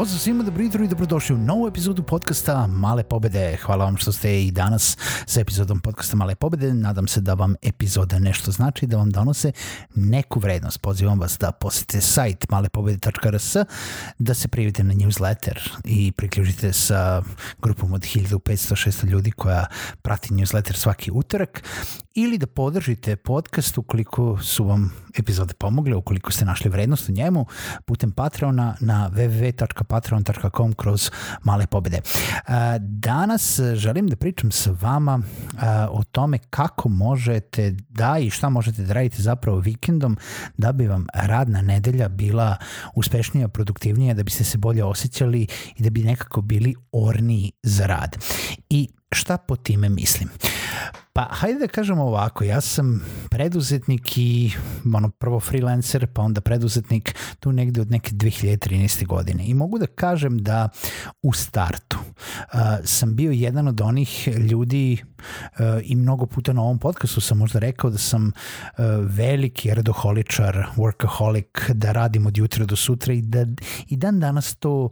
Pozdrav svima, dobro jutro i dobrodošli u novu epizodu podcasta Male pobede. Hvala vam što ste i danas sa epizodom podcasta Male pobede. Nadam se da vam epizoda nešto znači, da vam donose neku vrednost. Pozivam vas da posetite sajt malepobede.rs, da se prijavite na newsletter i priključite sa grupom od 1500-600 ljudi koja prati newsletter svaki utorak ili da podržite podcast ukoliko su vam epizode pomogle, ukoliko ste našli vrednost u njemu putem Patreona na www.patreon.com kroz male pobede. Danas želim da pričam sa vama o tome kako možete da i šta možete da radite zapravo vikendom da bi vam radna nedelja bila uspešnija, produktivnija, da biste se bolje osjećali i da bi nekako bili orniji za rad. I šta po time mislim? Pa hajde da kažemo ovako, ja sam preduzetnik i ono, prvo freelancer, pa onda preduzetnik tu negde od neke 2013. godine. I mogu da kažem da u startu sam bio jedan od onih ljudi i mnogo puta na ovom podcastu sam možda rekao da sam veliki radoholičar, workaholic, da radim od jutra do sutra i da i dan danas to,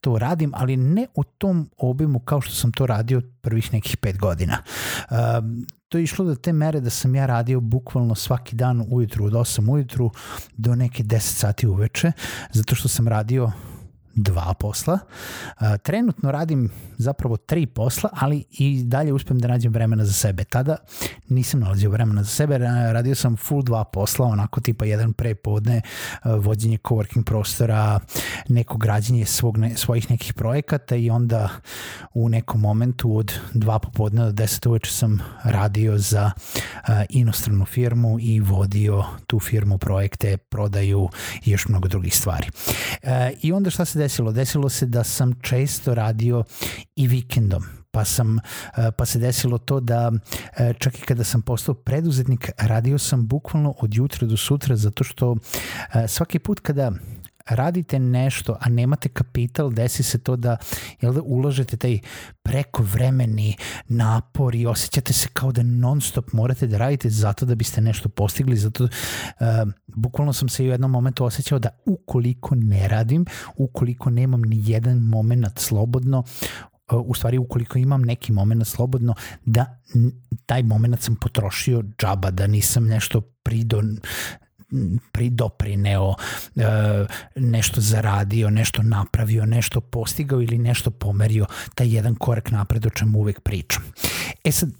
to radim, ali ne u tom obimu kao što sam to radio prvih nekih pet godina. To je išlo do te mere da sam ja radio bukvalno svaki dan ujutru od 8 ujutru do neke 10 sati uveče, zato što sam radio dva posla. Trenutno radim zapravo tri posla, ali i dalje uspem da nađem vremena za sebe. Tada nisam nalazio vremena za sebe, radio sam full dva posla, onako tipa jedan prepodne, vođenje coworking prostora, neko građenje svog ne, svojih nekih projekata i onda u nekom momentu od dva popodne do deset uveče sam radio za inostranu firmu i vodio tu firmu projekte, prodaju i još mnogo drugih stvari. I onda šta se desilo? Desilo se da sam često radio i vikendom pa sam eh, pa se desilo to da eh, čak i kada sam postao preduzetnik radio sam bukvalno od jutra do sutra zato što eh, svaki put kada radite nešto, a nemate kapital, desi se to da, jel da ulažete taj prekovremeni napor i osjećate se kao da non stop morate da radite zato da biste nešto postigli, zato uh, bukvalno sam se u jednom momentu osjećao da ukoliko ne radim, ukoliko nemam ni jedan moment slobodno, u stvari ukoliko imam neki moment slobodno, da taj moment sam potrošio džaba, da nisam nešto pridon pridoprineo, e, nešto zaradio, nešto napravio, nešto postigao ili nešto pomerio, taj jedan korak napred o čemu uvek pričam. E sad,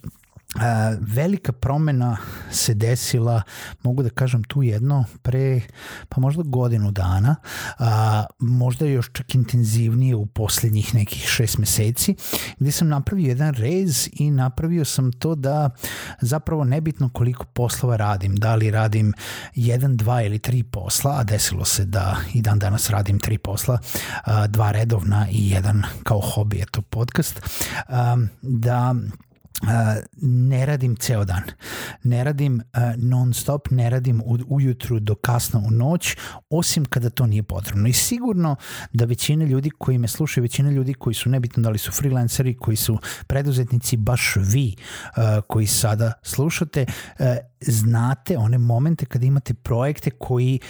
a, velika promena se desila, mogu da kažem tu jedno, pre pa možda godinu dana, a, možda još čak intenzivnije u poslednjih nekih šest meseci, gde sam napravio jedan rez i napravio sam to da zapravo nebitno koliko poslova radim, da li radim jedan, dva ili tri posla, a desilo se da i dan danas radim tri posla, a, dva redovna i jedan kao hobi, eto podcast, a, da ne radim ceo dan. Ne radim non stop, ne radim od ujutru do kasno u noć, osim kada to nije potrebno. I sigurno da većina ljudi koji me slušaju, većina ljudi koji su nebitno da li su freelanceri, koji su preduzetnici, baš vi koji sada slušate, znate one momente kada imate projekte koji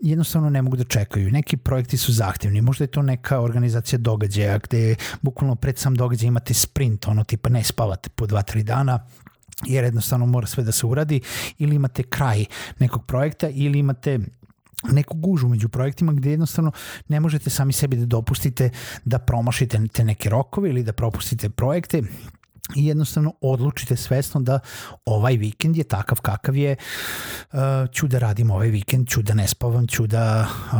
jednostavno ne mogu da čekaju. Neki projekti su zahtevni, možda je to neka organizacija događaja gde bukvalno pred sam događaj imate sprint, ono tipa ne spavate po dva, tri dana, jer jednostavno mora sve da se uradi. Ili imate kraj nekog projekta ili imate neku gužu među projektima gde jednostavno ne možete sami sebi da dopustite da promašite te neke rokove ili da propustite projekte i jednostavno odlučite svesno da ovaj vikend je takav kakav je, uh, ću da radim ovaj vikend, ću da ne spavam, ću da uh,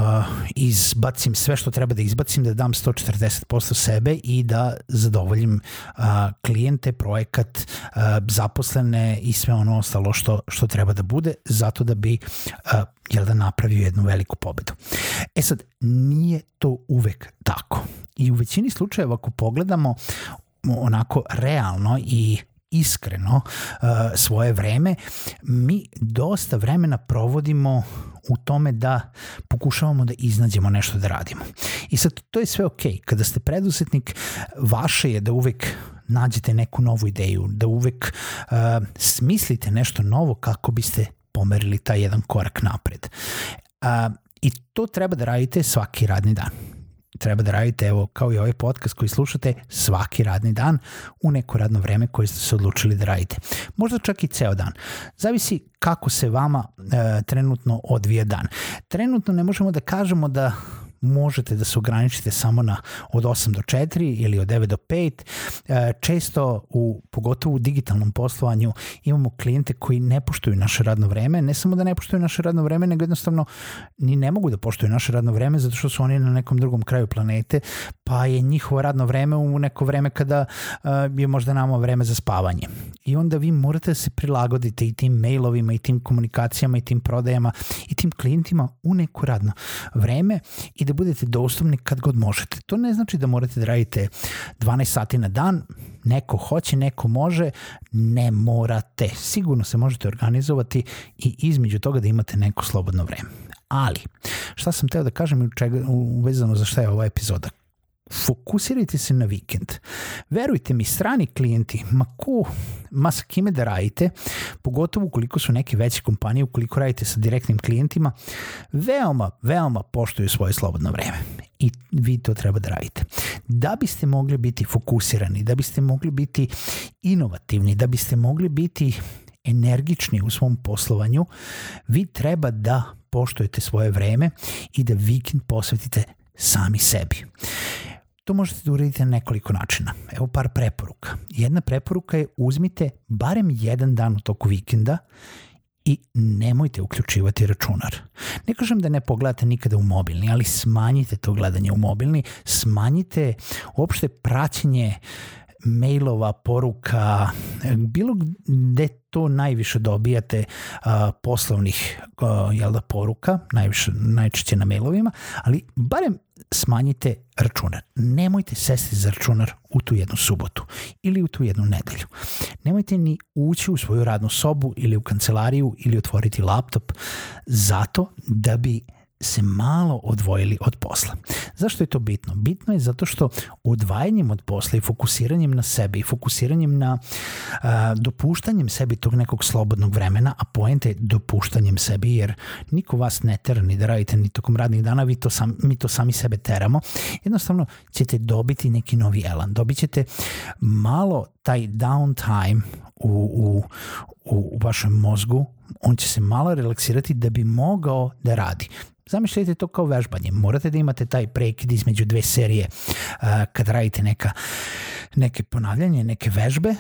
izbacim sve što treba da izbacim, da dam 140% sebe i da zadovoljim uh, klijente, projekat, uh, zaposlene i sve ono ostalo što, što treba da bude, zato da bi uh, jel da napravio jednu veliku pobedu. E sad, nije to uvek tako. I u većini slučajeva ako pogledamo onako realno i iskreno uh, svoje vreme, mi dosta vremena provodimo u tome da pokušavamo da iznađemo nešto da radimo. I sad to je sve ok. Kada ste preduzetnik, vaše je da uvek nađete neku novu ideju, da uvek uh, smislite nešto novo kako biste pomerili taj jedan korak napred. Uh, I to treba da radite svaki radni dan treba da radite, evo, kao i ovaj podcast koji slušate, svaki radni dan u neko radno vreme koje ste se odlučili da radite. Možda čak i ceo dan. Zavisi kako se vama e, trenutno odvija dan. Trenutno ne možemo da kažemo da možete da se ograničite samo na od 8 do 4 ili od 9 do 5. E, često, u, pogotovo u digitalnom poslovanju, imamo klijente koji ne poštuju naše radno vreme, ne samo da ne poštuju naše radno vreme, nego jednostavno ni ne mogu da poštuju naše radno vreme zato što su oni na nekom drugom kraju planete, pa je njihovo radno vreme u neko vreme kada uh, je možda nama vreme za spavanje. I onda vi morate da se prilagodite i tim mailovima i tim komunikacijama i tim prodajama i tim klijentima u neko radno vreme i da budete dostupni kad god možete. To ne znači da morate da radite 12 sati na dan, neko hoće, neko može, ne morate. Sigurno se možete organizovati i između toga da imate neko slobodno vreme. Ali, šta sam teo da kažem u čega, uvezano za šta je ova epizoda? Fokusirajte se na vikend. Verujte mi, strani klijenti, ma ko, ma sa kime da radite, pogotovo ukoliko su neke veće kompanije, ukoliko radite sa direktnim klijentima, veoma, veoma poštuju svoje slobodno vreme. I vi to treba da radite. Da biste mogli biti fokusirani, da biste mogli biti inovativni, da biste mogli biti energični u svom poslovanju, vi treba da poštujete svoje vreme i da vikend posvetite sami sebi. To možete da uradite na nekoliko načina. Evo par preporuka. Jedna preporuka je uzmite barem jedan dan u toku vikenda i nemojte uključivati računar. Ne kažem da ne pogledate nikada u mobilni, ali smanjite to gledanje u mobilni, smanjite uopšte praćenje mailova, poruka, bilo gde to najviše dobijate uh, poslovnih uh, jel da, poruka, najviše, najčešće na mailovima, ali barem smanjite računar. Nemojte sesti za računar u tu jednu subotu ili u tu jednu nedelju. Nemojte ni ući u svoju radnu sobu ili u kancelariju ili otvoriti laptop zato da bi se malo odvojili od posla. Zašto je to bitno? Bitno je zato što odvajanjem od posla i fokusiranjem na sebe i fokusiranjem na uh, dopuštanjem sebi tog nekog slobodnog vremena, a poenta je dopuštanjem sebi jer niko vas ne tera ni da radite ni tokom radnih dana, vi to sam, mi to sami sebe teramo. Jednostavno ćete dobiti neki novi elan. Dobit ćete malo taj downtime u, u, u, u vašem mozgu, on će se malo relaksirati da bi mogao da radi. Zamišljajte to kao vežbanje. Morate da imate taj prekid između dve serije kad radite neka, neke ponavljanje, neke vežbe,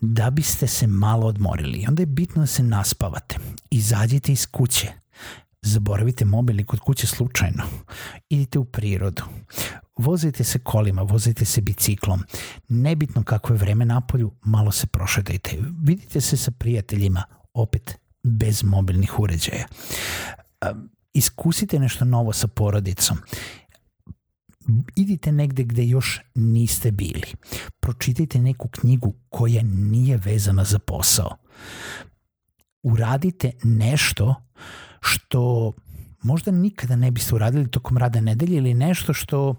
da biste se malo odmorili. Onda je bitno da se naspavate. Izađite iz kuće. Zaboravite mobilni kod kuće slučajno. Idite u prirodu. Vozite se kolima, vozite se biciklom. Nebitno kako je vreme na polju, malo se prošetajte. Vidite se sa prijateljima, opet bez mobilnih uređaja iskusite nešto novo sa porodicom. Idite negde gde još niste bili. Pročitajte neku knjigu koja nije vezana za posao. Uradite nešto što možda nikada ne biste uradili tokom rada nedelje ili nešto što uh,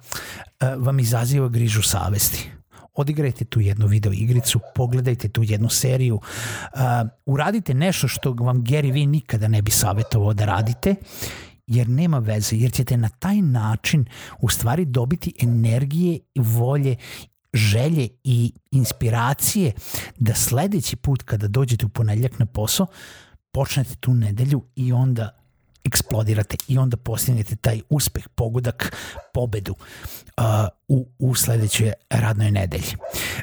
vam izaziva grižu savesti odigrajte tu jednu video igricu, pogledajte tu jednu seriju, uh, uradite nešto što vam Gary Vee nikada ne bi savjetovao da radite, jer nema veze, jer ćete na taj način u stvari dobiti energije, volje želje i inspiracije da sledeći put kada dođete u ponedljak na posao, počnete tu nedelju i onda eksplodirate i onda postignete taj uspeh, pogodak, pobedu. Uh, u, u sledećoj radnoj nedelji.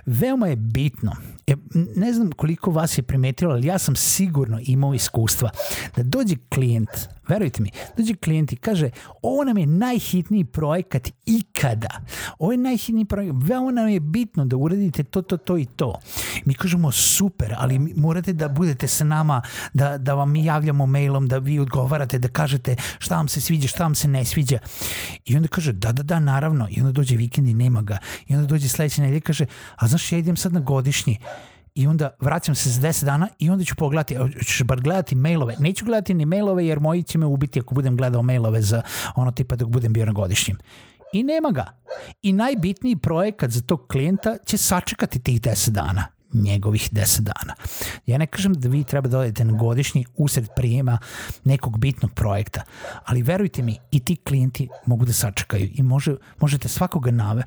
Veoma je bitno, e, ne znam koliko vas je primetilo, ali ja sam sigurno imao iskustva da dođe klijent, verujte mi, dođe klijent i kaže ovo nam je najhitniji projekat ikada. Ovo je najhitniji projekat, veoma nam je bitno da uradite to, to, to i to. Mi kažemo super, ali morate da budete sa nama, da, da vam javljamo mailom, da vi odgovarate, da kažete šta vam se sviđa, šta vam se ne sviđa. I onda kaže da, da, da, naravno. I onda dođe vikend i nema ga. I onda dođe sledeće nedelje i kaže, a znaš, ja idem sad na godišnji i onda vraćam se za 10 dana i onda ću pogledati, ćeš bar gledati mailove. Neću gledati ni mailove jer moji će me ubiti ako budem gledao mailove za ono tipa dok budem bio na godišnjem. I nema ga. I najbitniji projekat za tog klijenta će sačekati tih 10 dana njegovih 10 dana. Ja ne kažem da vi treba da odete na godišnji usred prijema nekog bitnog projekta, ali verujte mi, i ti klijenti mogu da sačekaju i može, možete svakoga nave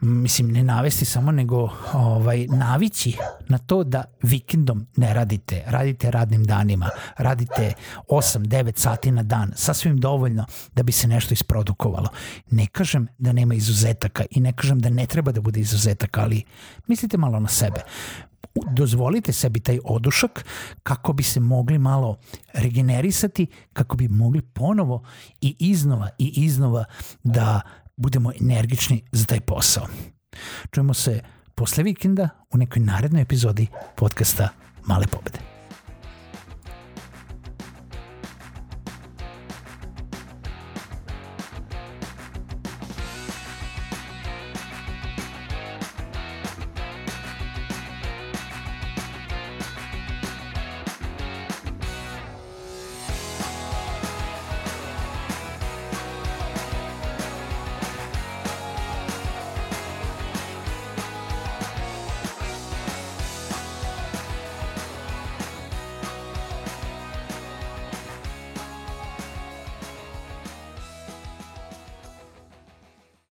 mislim ne navesti samo nego ovaj navići na to da vikendom ne radite, radite radnim danima, radite 8 9 sati na dan, sasvim dovoljno da bi se nešto isprodukovalo. Ne kažem da nema izuzetaka i ne kažem da ne treba da bude izuzetaka, ali mislite malo na sebe dozvolite sebi taj odušak kako bi se mogli malo regenerisati, kako bi mogli ponovo i iznova i iznova da budemo energični za taj posao. Čujemo se posle vikenda u nekoj narednoj epizodi podcasta Male pobede.